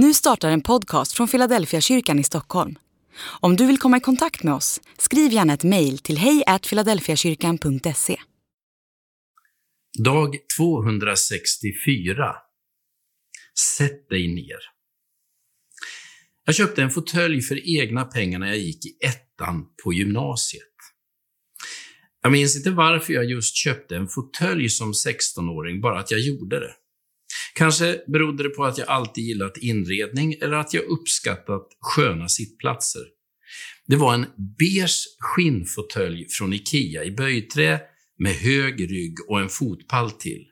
Nu startar en podcast från Philadelphia kyrkan i Stockholm. Om du vill komma i kontakt med oss, skriv gärna ett mejl till hejfiladelfiakyrkan.se. Dag 264. Sätt dig ner. Jag köpte en fåtölj för egna pengar när jag gick i ettan på gymnasiet. Jag minns inte varför jag just köpte en fåtölj som 16-åring, bara att jag gjorde det. Kanske berodde det på att jag alltid gillat inredning eller att jag uppskattat sköna sittplatser. Det var en beige skinnfåtölj från IKEA i böjträ med hög rygg och en fotpall till.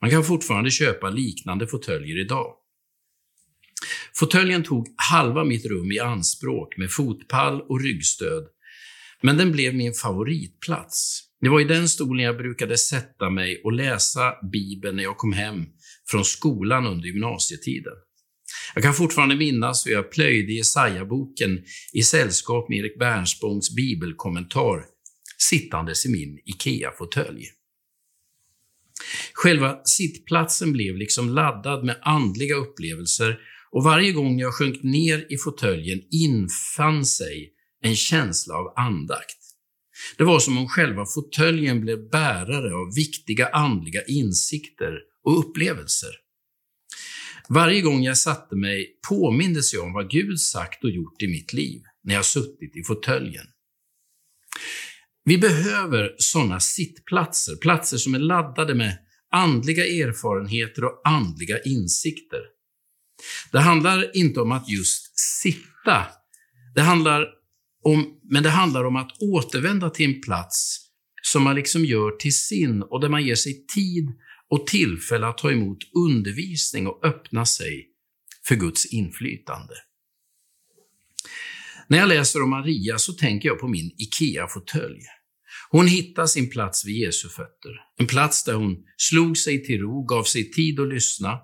Man kan fortfarande köpa liknande fåtöljer idag. Fåtöljen tog halva mitt rum i anspråk med fotpall och ryggstöd, men den blev min favoritplats. Det var i den stolen jag brukade sätta mig och läsa Bibeln när jag kom hem från skolan under gymnasietiden. Jag kan fortfarande minnas hur jag plöjde Jesaja-boken i sällskap med Erik Bernspångs bibelkommentar sittandes i min IKEA-fåtölj. Själva sittplatsen blev liksom laddad med andliga upplevelser och varje gång jag sjönk ner i fåtöljen infann sig en känsla av andakt. Det var som om själva fåtöljen blev bärare av viktiga andliga insikter och upplevelser. Varje gång jag satte mig påmindes jag om vad Gud sagt och gjort i mitt liv när jag suttit i fåtöljen. Vi behöver sådana sittplatser, platser som är laddade med andliga erfarenheter och andliga insikter. Det handlar inte om att just sitta. Det handlar om, men det handlar om att återvända till en plats som man liksom gör till sin och där man ger sig tid och tillfälle att ta emot undervisning och öppna sig för Guds inflytande. När jag läser om Maria så tänker jag på min IKEA-fåtölj. Hon hittar sin plats vid Jesu fötter. En plats där hon slog sig till ro, gav sig tid att lyssna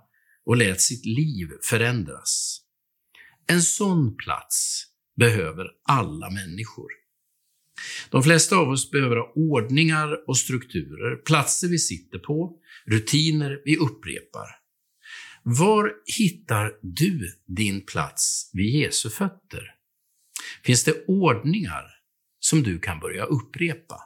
och lät sitt liv förändras. En sån plats behöver alla människor. De flesta av oss behöver ha ordningar och strukturer, platser vi sitter på, rutiner vi upprepar. Var hittar du din plats vid Jesu fötter? Finns det ordningar som du kan börja upprepa?